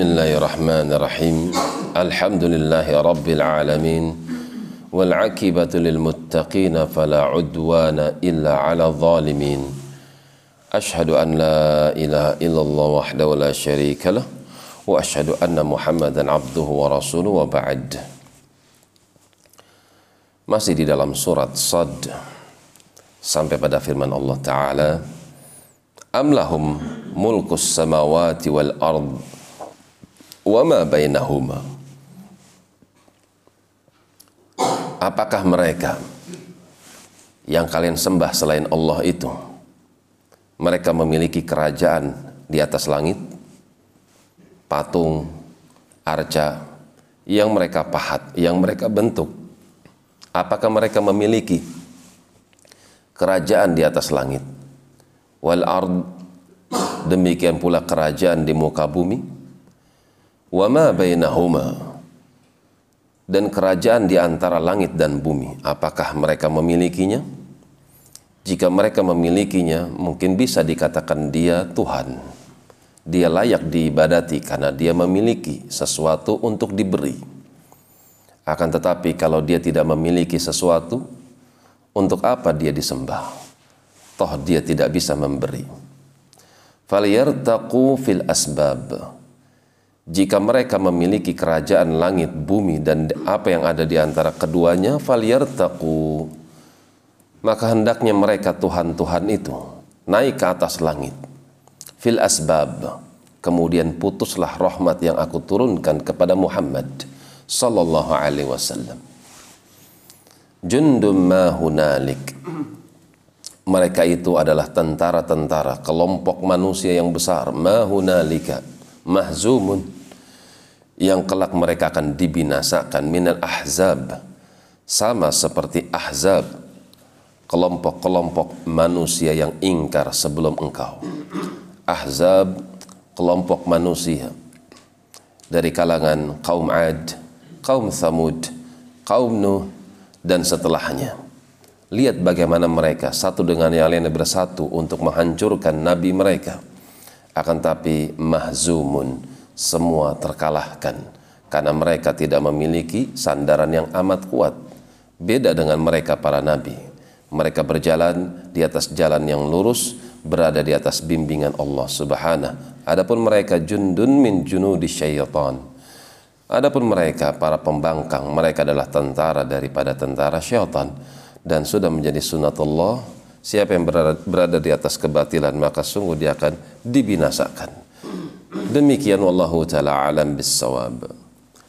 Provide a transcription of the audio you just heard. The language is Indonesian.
بسم الله الرحمن الرحيم الحمد لله رب العالمين والعاقبة للمتقين فلا عدوان إلا على الظالمين أشهد أن لا إله إلا الله وحده لا شريك له وأشهد أن محمدا عبده ورسوله وبعد masih di dalam surat Sad sampai pada firman Allah Ta'ala lahum mulkus samawati wal ard wa ma bainahuma? Apakah mereka yang kalian sembah selain Allah itu mereka memiliki kerajaan di atas langit patung arca yang mereka pahat yang mereka bentuk? Apakah mereka memiliki kerajaan di atas langit? Wal ard demikian pula kerajaan di muka bumi wa ma bainahuma dan kerajaan di antara langit dan bumi apakah mereka memilikinya jika mereka memilikinya mungkin bisa dikatakan dia Tuhan dia layak diibadati karena dia memiliki sesuatu untuk diberi akan tetapi kalau dia tidak memiliki sesuatu, untuk apa dia disembah? Toh dia tidak bisa memberi. Falyartaqu fil asbab. Jika mereka memiliki kerajaan langit, bumi, dan apa yang ada di antara keduanya, falyartaqu. Maka hendaknya mereka Tuhan-Tuhan itu naik ke atas langit. Fil asbab. Kemudian putuslah rahmat yang aku turunkan kepada Muhammad sallallahu alaihi wasallam. Jundum ma hunalik. Mereka itu adalah tentara-tentara, kelompok manusia yang besar, ma hunalika, mahzumun yang kelak mereka akan dibinasakan minal ahzab sama seperti ahzab kelompok-kelompok manusia yang ingkar sebelum engkau ahzab kelompok manusia dari kalangan kaum Ad kaum Thamud, kaum Nuh, dan setelahnya. Lihat bagaimana mereka satu dengan yang lainnya bersatu untuk menghancurkan nabi mereka. Akan tapi mahzumun, semua terkalahkan karena mereka tidak memiliki sandaran yang amat kuat. Beda dengan mereka para nabi. Mereka berjalan di atas jalan yang lurus, berada di atas bimbingan Allah Subhanahu. Adapun mereka jundun min junudi syaitan Adapun mereka para pembangkang, mereka adalah tentara daripada tentara syaitan dan sudah menjadi sunatullah siapa yang berada di atas kebatilan maka sungguh dia akan dibinasakan. Demikian wallahu taala alam bisawab.